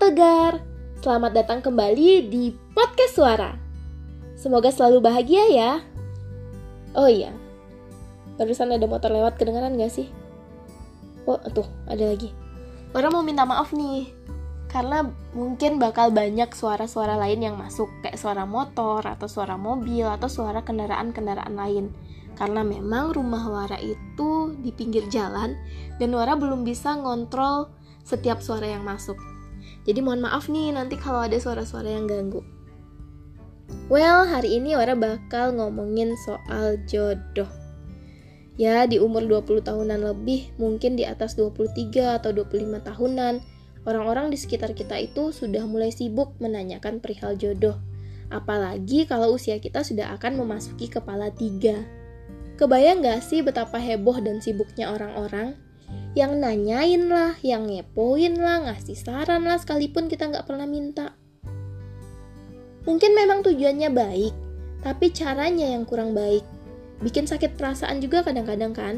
Tegar, selamat datang kembali di Podcast Suara. Semoga selalu bahagia ya. Oh iya, barusan ada motor lewat kedengaran gak sih? Oh, tuh, ada lagi. Orang mau minta maaf nih, karena mungkin bakal banyak suara-suara lain yang masuk, kayak suara motor, atau suara mobil, atau suara kendaraan-kendaraan lain. Karena memang rumah Wara itu di pinggir jalan, dan Wara belum bisa ngontrol setiap suara yang masuk. Jadi mohon maaf nih nanti kalau ada suara-suara yang ganggu. Well, hari ini Wara bakal ngomongin soal jodoh. Ya, di umur 20 tahunan lebih, mungkin di atas 23 atau 25 tahunan, orang-orang di sekitar kita itu sudah mulai sibuk menanyakan perihal jodoh. Apalagi kalau usia kita sudah akan memasuki kepala tiga. Kebayang gak sih betapa heboh dan sibuknya orang-orang yang nanyain lah, yang ngepoin lah, ngasih saran lah, sekalipun kita nggak pernah minta. Mungkin memang tujuannya baik, tapi caranya yang kurang baik. Bikin sakit perasaan juga kadang-kadang kan?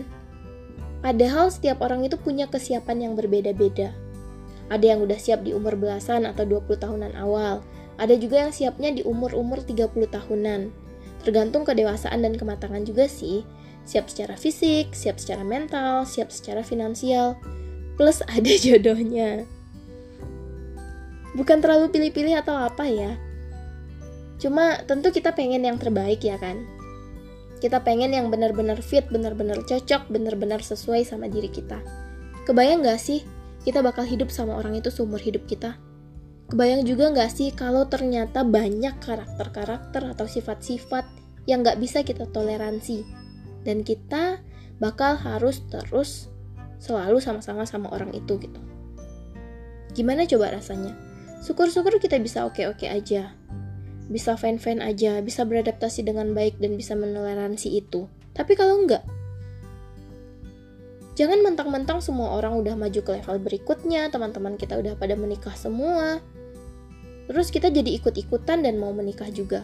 Padahal setiap orang itu punya kesiapan yang berbeda-beda. Ada yang udah siap di umur belasan atau 20 tahunan awal. Ada juga yang siapnya di umur-umur 30 tahunan. Tergantung kedewasaan dan kematangan juga sih siap secara fisik, siap secara mental, siap secara finansial, plus ada jodohnya. Bukan terlalu pilih-pilih atau apa ya. Cuma tentu kita pengen yang terbaik ya kan. Kita pengen yang benar-benar fit, benar-benar cocok, benar-benar sesuai sama diri kita. Kebayang gak sih kita bakal hidup sama orang itu seumur hidup kita? Kebayang juga gak sih kalau ternyata banyak karakter-karakter atau sifat-sifat yang gak bisa kita toleransi dan kita bakal harus terus selalu sama-sama sama orang itu gitu. Gimana coba rasanya? Syukur-syukur kita bisa oke-oke aja. Bisa fine-fine aja, bisa beradaptasi dengan baik dan bisa menoleransi itu. Tapi kalau enggak, jangan mentang-mentang semua orang udah maju ke level berikutnya, teman-teman kita udah pada menikah semua. Terus kita jadi ikut-ikutan dan mau menikah juga.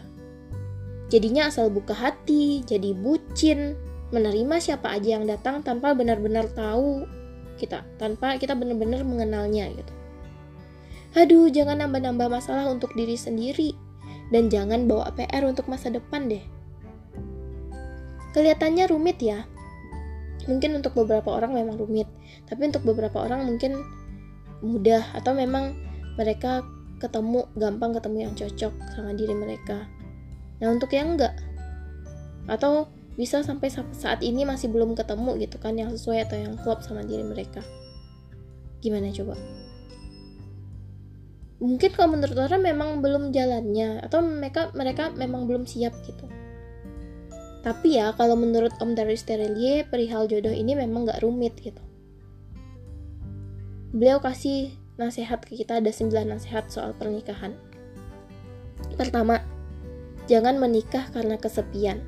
Jadinya asal buka hati, jadi bucin, menerima siapa aja yang datang tanpa benar-benar tahu kita, tanpa kita benar-benar mengenalnya gitu. Aduh, jangan nambah-nambah masalah untuk diri sendiri dan jangan bawa PR untuk masa depan deh. Kelihatannya rumit ya. Mungkin untuk beberapa orang memang rumit, tapi untuk beberapa orang mungkin mudah atau memang mereka ketemu gampang ketemu yang cocok sama diri mereka. Nah, untuk yang enggak atau bisa sampai saat ini masih belum ketemu gitu kan yang sesuai atau yang klop sama diri mereka. Gimana coba? Mungkin kalau menurut orang memang belum jalannya atau mereka mereka memang belum siap gitu. Tapi ya kalau menurut Om Darius Terelie perihal jodoh ini memang gak rumit gitu. Beliau kasih nasihat ke kita ada 9 nasihat soal pernikahan. Pertama jangan menikah karena kesepian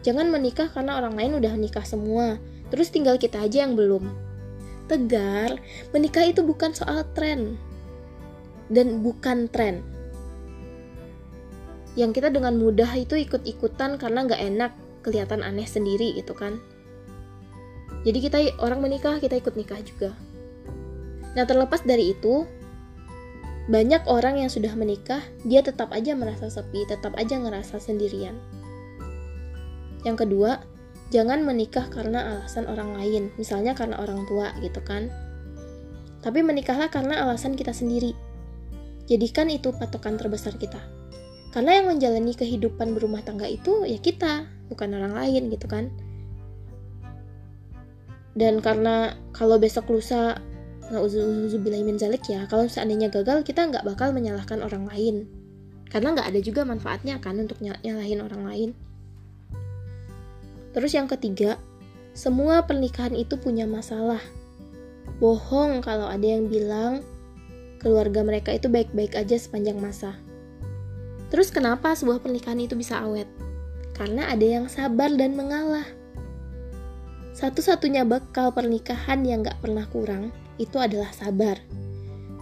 Jangan menikah karena orang lain udah nikah semua, terus tinggal kita aja yang belum. Tegar, menikah itu bukan soal tren. Dan bukan tren. Yang kita dengan mudah itu ikut-ikutan karena nggak enak, kelihatan aneh sendiri gitu kan. Jadi kita orang menikah, kita ikut nikah juga. Nah terlepas dari itu, banyak orang yang sudah menikah, dia tetap aja merasa sepi, tetap aja ngerasa sendirian. Yang kedua, jangan menikah karena alasan orang lain, misalnya karena orang tua gitu kan. Tapi menikahlah karena alasan kita sendiri. Jadikan itu patokan terbesar kita. Karena yang menjalani kehidupan berumah tangga itu ya kita, bukan orang lain gitu kan. Dan karena kalau besok lusa min zalik ya, kalau seandainya gagal kita nggak bakal menyalahkan orang lain. Karena nggak ada juga manfaatnya kan untuk nyalahin orang lain. Terus yang ketiga, semua pernikahan itu punya masalah. Bohong kalau ada yang bilang keluarga mereka itu baik-baik aja sepanjang masa. Terus kenapa sebuah pernikahan itu bisa awet? Karena ada yang sabar dan mengalah. Satu-satunya bekal pernikahan yang gak pernah kurang itu adalah sabar.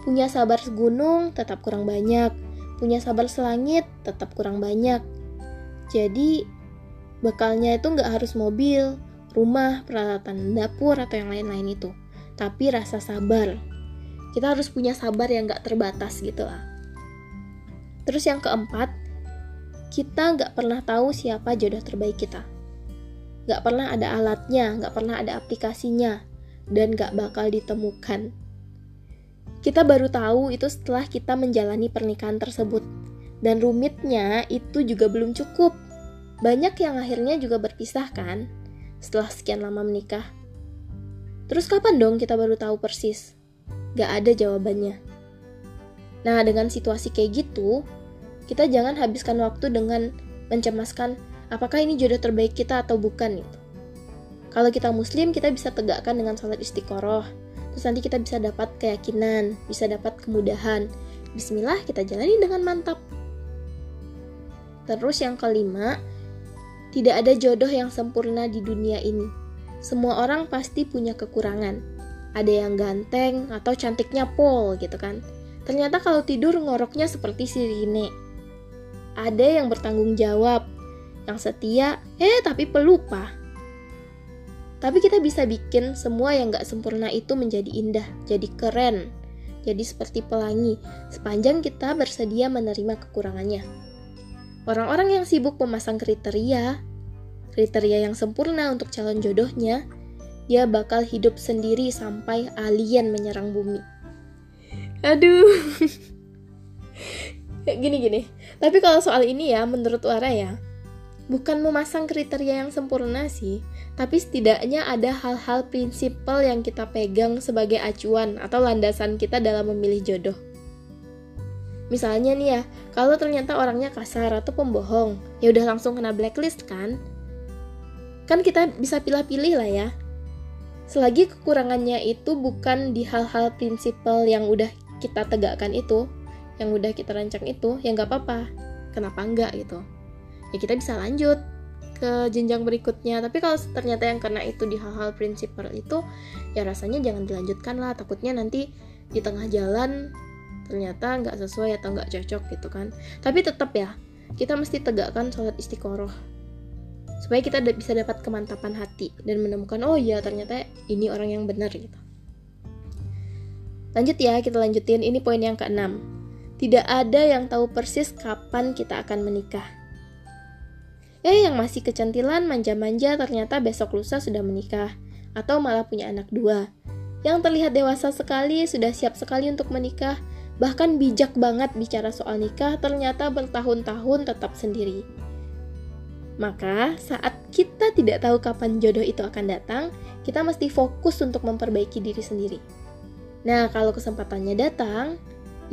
Punya sabar segunung tetap kurang banyak, punya sabar selangit tetap kurang banyak. Jadi Bekalnya itu nggak harus mobil, rumah, peralatan dapur, atau yang lain-lain itu. Tapi rasa sabar. Kita harus punya sabar yang gak terbatas gitu lah. Terus yang keempat, kita gak pernah tahu siapa jodoh terbaik kita. Gak pernah ada alatnya, gak pernah ada aplikasinya, dan gak bakal ditemukan. Kita baru tahu itu setelah kita menjalani pernikahan tersebut. Dan rumitnya itu juga belum cukup. Banyak yang akhirnya juga berpisah kan setelah sekian lama menikah. Terus kapan dong kita baru tahu persis? Gak ada jawabannya. Nah, dengan situasi kayak gitu, kita jangan habiskan waktu dengan mencemaskan apakah ini jodoh terbaik kita atau bukan gitu. Kalau kita muslim, kita bisa tegakkan dengan sholat istiqoroh. Terus nanti kita bisa dapat keyakinan, bisa dapat kemudahan. Bismillah, kita jalani dengan mantap. Terus yang kelima, tidak ada jodoh yang sempurna di dunia ini. Semua orang pasti punya kekurangan. Ada yang ganteng atau cantiknya pol gitu kan. Ternyata kalau tidur ngoroknya seperti si Rine. Ada yang bertanggung jawab, yang setia, eh tapi pelupa. Tapi kita bisa bikin semua yang gak sempurna itu menjadi indah, jadi keren, jadi seperti pelangi, sepanjang kita bersedia menerima kekurangannya. Orang-orang yang sibuk memasang kriteria, kriteria yang sempurna untuk calon jodohnya, dia bakal hidup sendiri sampai alien menyerang bumi. Aduh. Gini-gini. Tapi kalau soal ini ya, menurut Wara ya, bukan memasang kriteria yang sempurna sih, tapi setidaknya ada hal-hal prinsipal yang kita pegang sebagai acuan atau landasan kita dalam memilih jodoh. Misalnya nih ya, kalau ternyata orangnya kasar atau pembohong, ya udah langsung kena blacklist kan? Kan kita bisa pilih-pilih lah ya. Selagi kekurangannya itu bukan di hal-hal prinsipal yang udah kita tegakkan itu, yang udah kita rancang itu, ya nggak apa-apa. Kenapa enggak gitu? ya kita bisa lanjut ke jenjang berikutnya tapi kalau ternyata yang kena itu di hal-hal prinsipal itu ya rasanya jangan dilanjutkan lah takutnya nanti di tengah jalan ternyata nggak sesuai atau nggak cocok gitu kan tapi tetap ya kita mesti tegakkan sholat istiqoroh supaya kita bisa dapat kemantapan hati dan menemukan oh iya ternyata ini orang yang benar gitu. Lanjut ya kita lanjutin. Ini poin yang keenam. Tidak ada yang tahu persis kapan kita akan menikah. Eh, yang masih kecantilan manja-manja ternyata besok lusa sudah menikah, atau malah punya anak dua. Yang terlihat dewasa sekali, sudah siap sekali untuk menikah, bahkan bijak banget bicara soal nikah, ternyata bertahun-tahun tetap sendiri. Maka, saat kita tidak tahu kapan jodoh itu akan datang, kita mesti fokus untuk memperbaiki diri sendiri. Nah, kalau kesempatannya datang,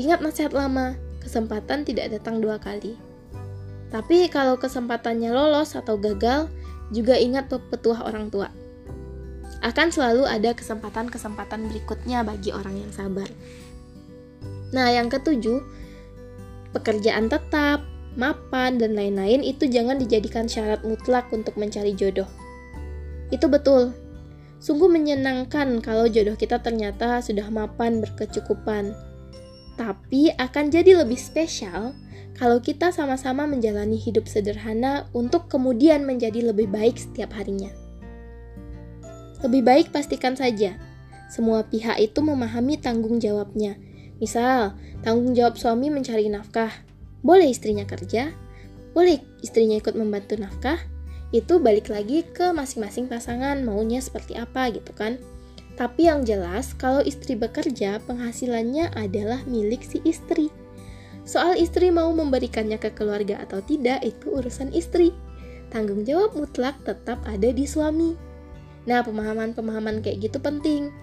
ingat nasihat lama, kesempatan tidak datang dua kali. Tapi kalau kesempatannya lolos atau gagal, juga ingat petuah orang tua. Akan selalu ada kesempatan-kesempatan berikutnya bagi orang yang sabar. Nah, yang ketujuh, pekerjaan tetap, mapan, dan lain-lain itu jangan dijadikan syarat mutlak untuk mencari jodoh. Itu betul. Sungguh menyenangkan kalau jodoh kita ternyata sudah mapan berkecukupan. Tapi akan jadi lebih spesial kalau kita sama-sama menjalani hidup sederhana untuk kemudian menjadi lebih baik setiap harinya. Lebih baik pastikan saja, semua pihak itu memahami tanggung jawabnya. Misal, tanggung jawab suami mencari nafkah. Boleh istrinya kerja, boleh istrinya ikut membantu nafkah, itu balik lagi ke masing-masing pasangan maunya seperti apa gitu kan. Tapi yang jelas, kalau istri bekerja, penghasilannya adalah milik si istri. Soal istri mau memberikannya ke keluarga atau tidak, itu urusan istri. Tanggung jawab mutlak tetap ada di suami. Nah, pemahaman-pemahaman kayak gitu penting.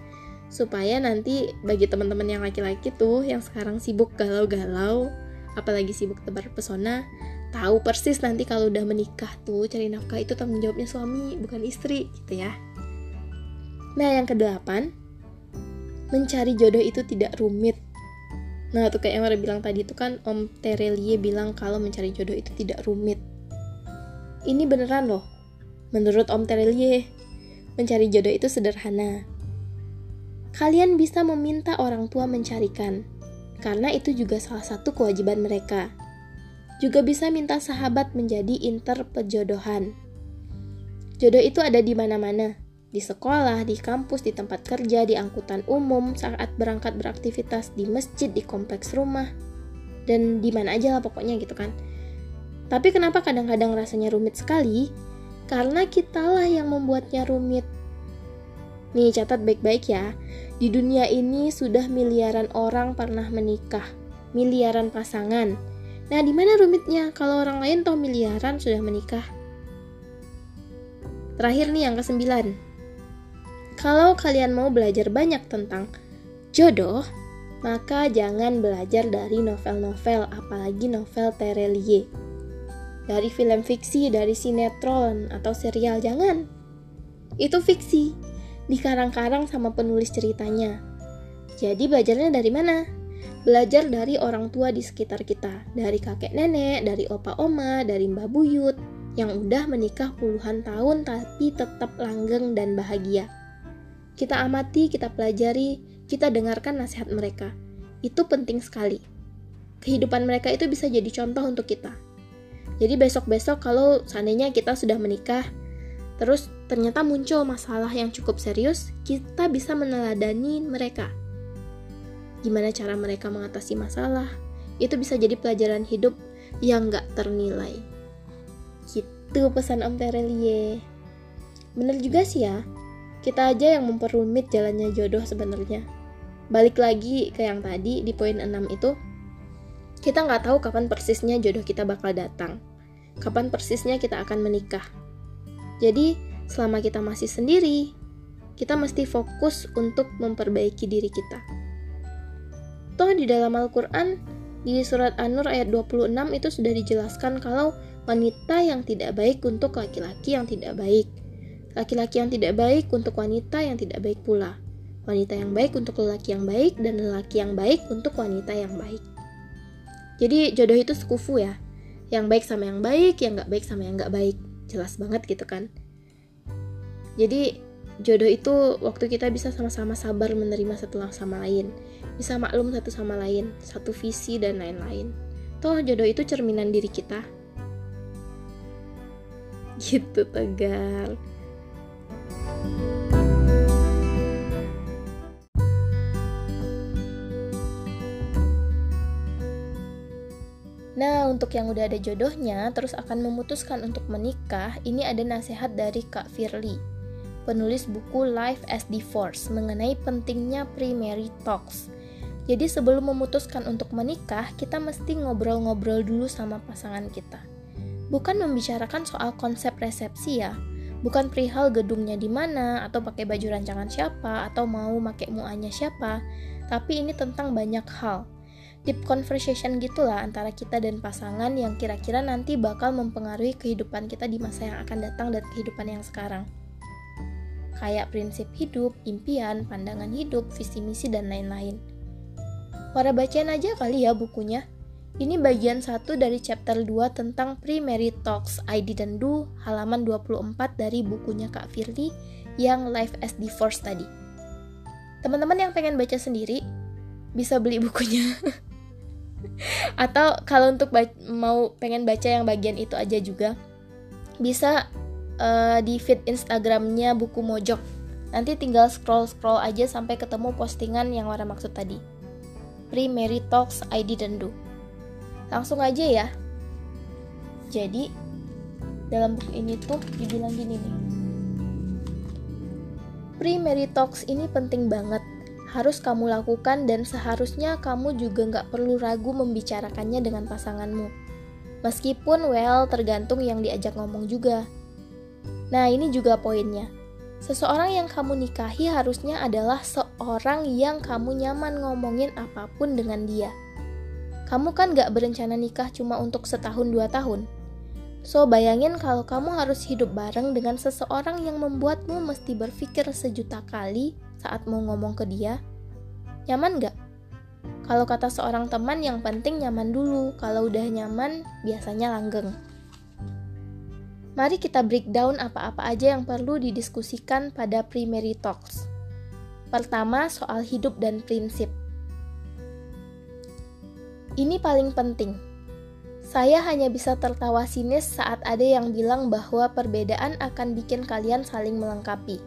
Supaya nanti bagi teman-teman yang laki-laki tuh yang sekarang sibuk galau-galau, apalagi sibuk tebar pesona, tahu persis nanti kalau udah menikah tuh cari nafkah itu tanggung jawabnya suami, bukan istri gitu ya. Nah, yang kedelapan, mencari jodoh itu tidak rumit Nah, tuh kayak yang bilang tadi itu kan Om Terelie bilang kalau mencari jodoh itu tidak rumit. Ini beneran loh. Menurut Om Terelie, mencari jodoh itu sederhana. Kalian bisa meminta orang tua mencarikan, karena itu juga salah satu kewajiban mereka. Juga bisa minta sahabat menjadi interpejodohan. Jodoh itu ada di mana-mana. Di sekolah, di kampus, di tempat kerja, di angkutan umum, saat berangkat beraktivitas di masjid, di kompleks rumah, dan di mana aja lah pokoknya gitu kan. Tapi kenapa kadang-kadang rasanya rumit sekali? Karena kitalah yang membuatnya rumit. Nih, catat baik-baik ya. Di dunia ini sudah miliaran orang pernah menikah, miliaran pasangan. Nah, di mana rumitnya kalau orang lain toh miliaran sudah menikah? Terakhir nih yang kesembilan. Kalau kalian mau belajar banyak tentang jodoh, maka jangan belajar dari novel-novel, apalagi novel Terelie. Dari film fiksi, dari sinetron, atau serial, jangan. Itu fiksi, dikarang-karang sama penulis ceritanya. Jadi belajarnya dari mana? Belajar dari orang tua di sekitar kita, dari kakek nenek, dari opa oma, dari mbah buyut, yang udah menikah puluhan tahun tapi tetap langgeng dan bahagia. Kita amati, kita pelajari, kita dengarkan nasihat mereka. Itu penting sekali. Kehidupan mereka itu bisa jadi contoh untuk kita. Jadi besok-besok kalau seandainya kita sudah menikah, terus ternyata muncul masalah yang cukup serius, kita bisa meneladani mereka. Gimana cara mereka mengatasi masalah? Itu bisa jadi pelajaran hidup yang gak ternilai. Gitu pesan Om Terelie. Bener juga sih ya, kita aja yang memperumit jalannya jodoh sebenarnya. Balik lagi ke yang tadi di poin 6 itu, kita nggak tahu kapan persisnya jodoh kita bakal datang. Kapan persisnya kita akan menikah. Jadi, selama kita masih sendiri, kita mesti fokus untuk memperbaiki diri kita. Toh di dalam Al-Quran, di surat An-Nur ayat 26 itu sudah dijelaskan kalau wanita yang tidak baik untuk laki-laki yang tidak baik. Laki-laki yang tidak baik untuk wanita yang tidak baik pula. Wanita yang baik untuk lelaki yang baik dan lelaki yang baik untuk wanita yang baik. Jadi jodoh itu sekufu ya. Yang baik sama yang baik, yang gak baik sama yang gak baik. Jelas banget gitu kan. Jadi jodoh itu waktu kita bisa sama-sama sabar menerima satu sama lain. Bisa maklum satu sama lain, satu visi dan lain-lain. Toh jodoh itu cerminan diri kita gitu tegar Nah, untuk yang udah ada jodohnya, terus akan memutuskan untuk menikah, ini ada nasihat dari Kak Firly, penulis buku Life as Divorce, mengenai pentingnya primary talks. Jadi sebelum memutuskan untuk menikah, kita mesti ngobrol-ngobrol dulu sama pasangan kita bukan membicarakan soal konsep resepsi ya, bukan perihal gedungnya di mana atau pakai baju rancangan siapa atau mau pakai muanya siapa, tapi ini tentang banyak hal. Deep conversation gitulah antara kita dan pasangan yang kira-kira nanti bakal mempengaruhi kehidupan kita di masa yang akan datang dan kehidupan yang sekarang. Kayak prinsip hidup, impian, pandangan hidup, visi misi, dan lain-lain. Para bacain aja kali ya bukunya. Ini bagian satu dari chapter 2 tentang Pre-Married Talks ID dan Do halaman 24 dari bukunya Kak Firly yang Life as Divorce tadi. Teman-teman yang pengen baca sendiri bisa beli bukunya. Atau kalau untuk mau pengen baca yang bagian itu aja juga bisa uh, di feed Instagramnya buku Mojok. Nanti tinggal scroll-scroll aja sampai ketemu postingan yang warna maksud tadi. Pre-Married Talks ID dan Do. Langsung aja ya. Jadi, dalam buku ini tuh dibilang gini nih. Primary talks ini penting banget. Harus kamu lakukan dan seharusnya kamu juga nggak perlu ragu membicarakannya dengan pasanganmu. Meskipun well tergantung yang diajak ngomong juga. Nah ini juga poinnya. Seseorang yang kamu nikahi harusnya adalah seorang yang kamu nyaman ngomongin apa pun dengan dia. Kamu kan gak berencana nikah cuma untuk setahun dua tahun. So, bayangin kalau kamu harus hidup bareng dengan seseorang yang membuatmu mesti berpikir sejuta kali saat mau ngomong ke dia. Nyaman gak? Kalau kata seorang teman yang penting nyaman dulu, kalau udah nyaman biasanya langgeng. Mari kita breakdown apa-apa aja yang perlu didiskusikan pada primary talks. Pertama, soal hidup dan prinsip. Ini paling penting. Saya hanya bisa tertawa sinis saat ada yang bilang bahwa perbedaan akan bikin kalian saling melengkapi.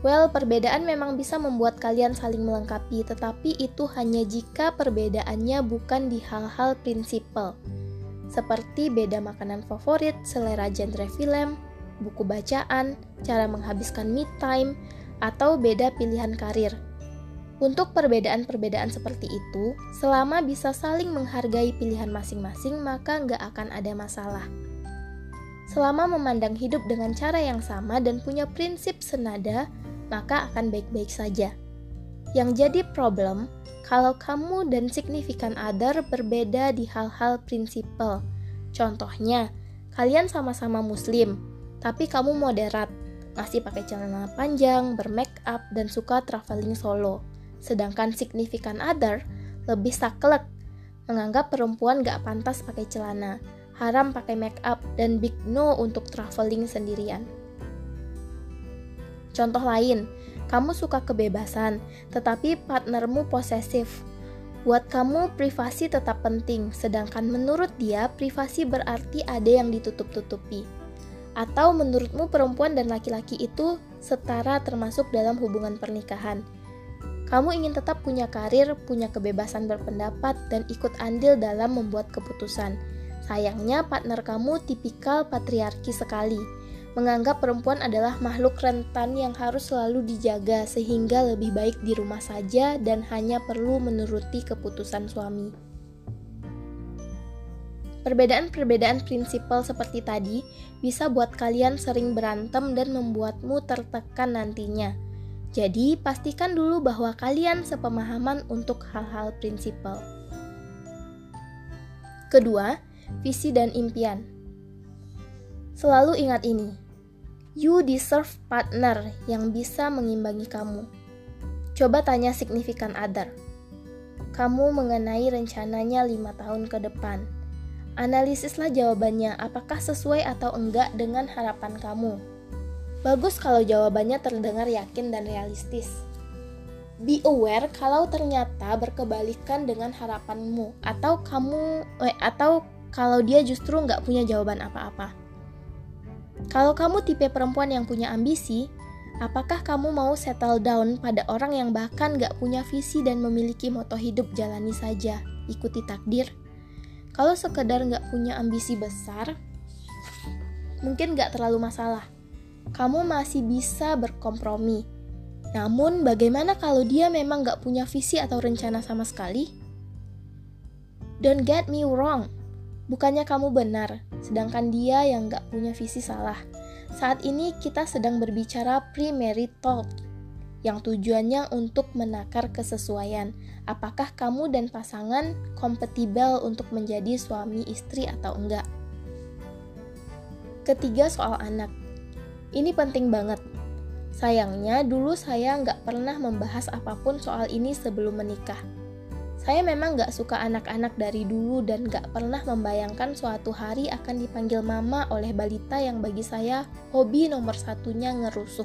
Well, perbedaan memang bisa membuat kalian saling melengkapi, tetapi itu hanya jika perbedaannya bukan di hal-hal prinsipal, seperti beda makanan favorit, selera genre film, buku bacaan, cara menghabiskan me time, atau beda pilihan karir. Untuk perbedaan-perbedaan seperti itu, selama bisa saling menghargai pilihan masing-masing, maka nggak akan ada masalah. Selama memandang hidup dengan cara yang sama dan punya prinsip senada, maka akan baik-baik saja. Yang jadi problem, kalau kamu dan signifikan other berbeda di hal-hal prinsipal. Contohnya, kalian sama-sama muslim, tapi kamu moderat, masih pakai celana panjang, bermake up, dan suka traveling solo. Sedangkan signifikan other lebih saklek, menganggap perempuan gak pantas pakai celana, haram pakai make up, dan big no untuk traveling sendirian. Contoh lain, kamu suka kebebasan, tetapi partnermu posesif. Buat kamu, privasi tetap penting, sedangkan menurut dia, privasi berarti ada yang ditutup-tutupi. Atau menurutmu perempuan dan laki-laki itu setara termasuk dalam hubungan pernikahan. Kamu ingin tetap punya karir, punya kebebasan berpendapat, dan ikut andil dalam membuat keputusan. Sayangnya partner kamu tipikal patriarki sekali, menganggap perempuan adalah makhluk rentan yang harus selalu dijaga sehingga lebih baik di rumah saja dan hanya perlu menuruti keputusan suami. Perbedaan-perbedaan prinsipal seperti tadi bisa buat kalian sering berantem dan membuatmu tertekan nantinya. Jadi, pastikan dulu bahwa kalian sepemahaman untuk hal-hal prinsipal. Kedua, visi dan impian. Selalu ingat ini, You deserve partner yang bisa mengimbangi kamu. Coba tanya signifikan other. Kamu mengenai rencananya lima tahun ke depan. Analisislah jawabannya apakah sesuai atau enggak dengan harapan kamu. Bagus kalau jawabannya terdengar yakin dan realistis. Be aware kalau ternyata berkebalikan dengan harapanmu atau kamu eh, atau kalau dia justru nggak punya jawaban apa-apa. Kalau kamu tipe perempuan yang punya ambisi, apakah kamu mau settle down pada orang yang bahkan gak punya visi dan memiliki moto hidup jalani saja, ikuti takdir? Kalau sekedar gak punya ambisi besar, mungkin gak terlalu masalah. Kamu masih bisa berkompromi. Namun, bagaimana kalau dia memang gak punya visi atau rencana sama sekali? Don't get me wrong, Bukannya kamu benar, sedangkan dia yang gak punya visi salah. Saat ini kita sedang berbicara pre-married talk, yang tujuannya untuk menakar kesesuaian. Apakah kamu dan pasangan kompatibel untuk menjadi suami istri atau enggak? Ketiga soal anak. Ini penting banget. Sayangnya dulu saya nggak pernah membahas apa pun soal ini sebelum menikah. Saya memang gak suka anak-anak dari dulu dan gak pernah membayangkan suatu hari akan dipanggil mama oleh balita yang bagi saya hobi nomor satunya ngerusuh.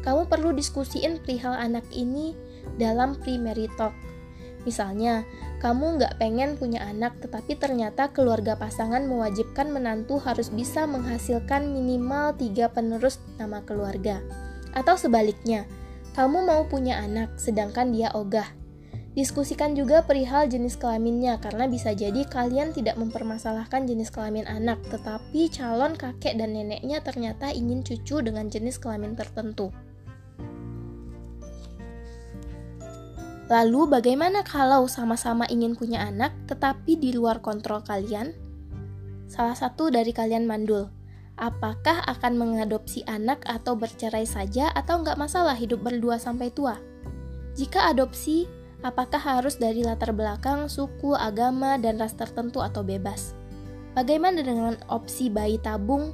Kamu perlu diskusiin perihal anak ini dalam primary talk. Misalnya, kamu gak pengen punya anak tetapi ternyata keluarga pasangan mewajibkan menantu harus bisa menghasilkan minimal tiga penerus nama keluarga. Atau sebaliknya, kamu mau punya anak sedangkan dia ogah Diskusikan juga perihal jenis kelaminnya karena bisa jadi kalian tidak mempermasalahkan jenis kelamin anak, tetapi calon kakek dan neneknya ternyata ingin cucu dengan jenis kelamin tertentu. Lalu bagaimana kalau sama-sama ingin punya anak tetapi di luar kontrol kalian? Salah satu dari kalian mandul. Apakah akan mengadopsi anak atau bercerai saja atau nggak masalah hidup berdua sampai tua? Jika adopsi, Apakah harus dari latar belakang, suku, agama, dan ras tertentu atau bebas? Bagaimana dengan opsi bayi tabung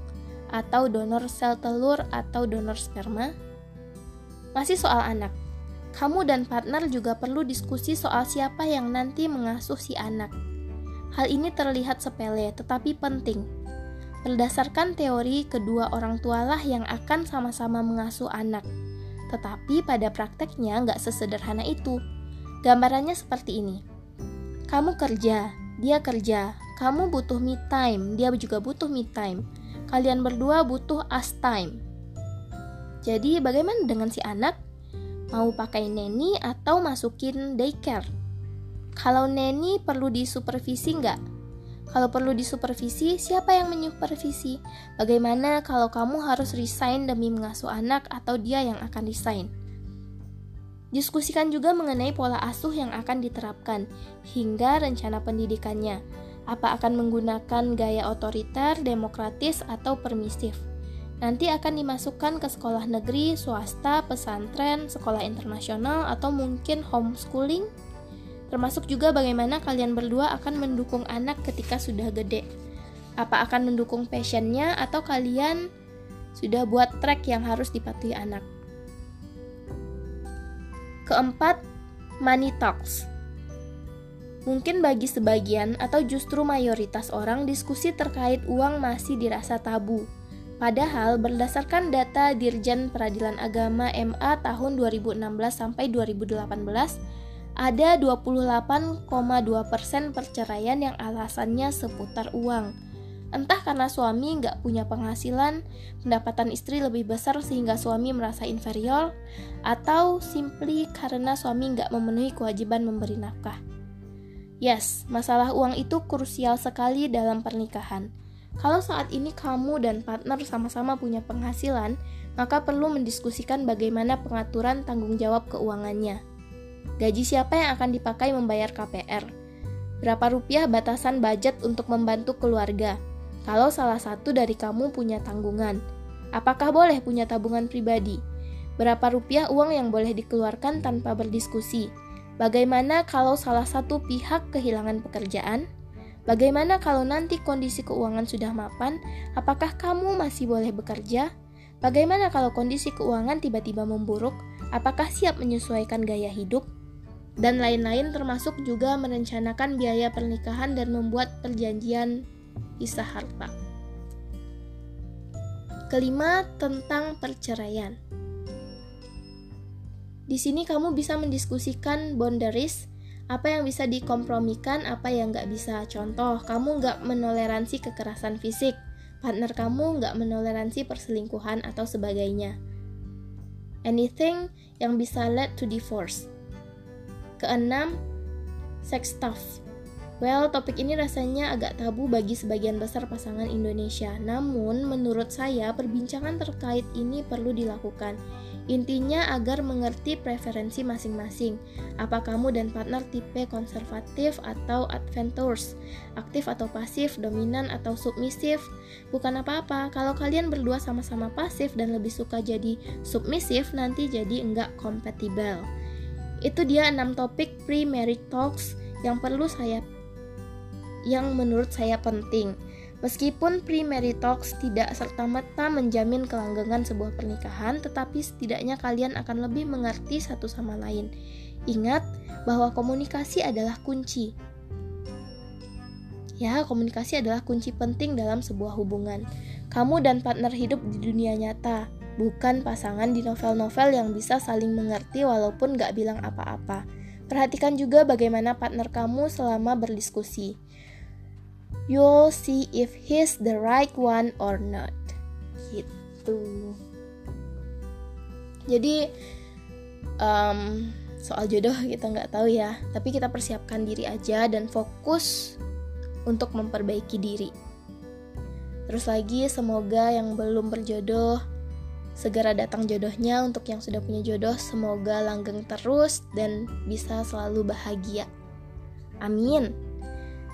atau donor sel telur atau donor sperma? Masih soal anak. Kamu dan partner juga perlu diskusi soal siapa yang nanti mengasuh si anak. Hal ini terlihat sepele tetapi penting. Berdasarkan teori, kedua orang tualah yang akan sama-sama mengasuh anak. Tetapi pada prakteknya nggak sesederhana itu. Gambarannya seperti ini. Kamu kerja, dia kerja. Kamu butuh me time, dia juga butuh me time. Kalian berdua butuh us time. Jadi bagaimana dengan si anak? Mau pakai neni atau masukin daycare? Kalau neni perlu disupervisi nggak? Kalau perlu disupervisi, siapa yang menyupervisi? Bagaimana kalau kamu harus resign demi mengasuh anak atau dia yang akan resign? Diskusikan juga mengenai pola asuh yang akan diterapkan hingga rencana pendidikannya. Apa akan menggunakan gaya otoriter, demokratis, atau permisif? Nanti akan dimasukkan ke sekolah negeri, swasta, pesantren, sekolah internasional, atau mungkin homeschooling? Termasuk juga bagaimana kalian berdua akan mendukung anak ketika sudah gede. Apa akan mendukung passionnya atau kalian sudah buat track yang harus dipatuhi anak. Keempat, money talks. Mungkin bagi sebagian atau justru mayoritas orang diskusi terkait uang masih dirasa tabu. Padahal berdasarkan data Dirjen Peradilan Agama MA tahun 2016 sampai 2018, ada 28,2% perceraian yang alasannya seputar uang. Entah karena suami nggak punya penghasilan, pendapatan istri lebih besar sehingga suami merasa inferior, atau simply karena suami nggak memenuhi kewajiban memberi nafkah. Yes, masalah uang itu krusial sekali dalam pernikahan. Kalau saat ini kamu dan partner sama-sama punya penghasilan, maka perlu mendiskusikan bagaimana pengaturan tanggung jawab keuangannya. Gaji siapa yang akan dipakai membayar KPR? Berapa rupiah batasan budget untuk membantu keluarga? Kalau salah satu dari kamu punya tanggungan, apakah boleh punya tabungan pribadi? Berapa rupiah uang yang boleh dikeluarkan tanpa berdiskusi? Bagaimana kalau salah satu pihak kehilangan pekerjaan? Bagaimana kalau nanti kondisi keuangan sudah mapan? Apakah kamu masih boleh bekerja? Bagaimana kalau kondisi keuangan tiba-tiba memburuk? Apakah siap menyesuaikan gaya hidup? dan lain-lain termasuk juga merencanakan biaya pernikahan dan membuat perjanjian pisah harta. Kelima, tentang perceraian. Di sini kamu bisa mendiskusikan boundaries, apa yang bisa dikompromikan, apa yang nggak bisa. Contoh, kamu nggak menoleransi kekerasan fisik, partner kamu nggak menoleransi perselingkuhan atau sebagainya. Anything yang bisa lead to divorce Keenam, sex stuff. Well, topik ini rasanya agak tabu bagi sebagian besar pasangan Indonesia. Namun, menurut saya, perbincangan terkait ini perlu dilakukan. Intinya agar mengerti preferensi masing-masing. Apa kamu dan partner tipe konservatif atau adventurous, aktif atau pasif, dominan atau submisif? Bukan apa-apa, kalau kalian berdua sama-sama pasif dan lebih suka jadi submisif, nanti jadi enggak kompatibel. Itu dia 6 topik pre-marriage talks yang perlu saya yang menurut saya penting. Meskipun pre-marriage talks tidak serta-merta menjamin kelanggengan sebuah pernikahan, tetapi setidaknya kalian akan lebih mengerti satu sama lain. Ingat bahwa komunikasi adalah kunci. Ya, komunikasi adalah kunci penting dalam sebuah hubungan. Kamu dan partner hidup di dunia nyata, bukan pasangan di novel-novel yang bisa saling mengerti walaupun gak bilang apa-apa. Perhatikan juga bagaimana partner kamu selama berdiskusi. You'll see if he's the right one or not. Gitu. Jadi um, soal jodoh kita nggak tahu ya, tapi kita persiapkan diri aja dan fokus untuk memperbaiki diri. Terus lagi semoga yang belum berjodoh segera datang jodohnya untuk yang sudah punya jodoh semoga langgeng terus dan bisa selalu bahagia. Amin.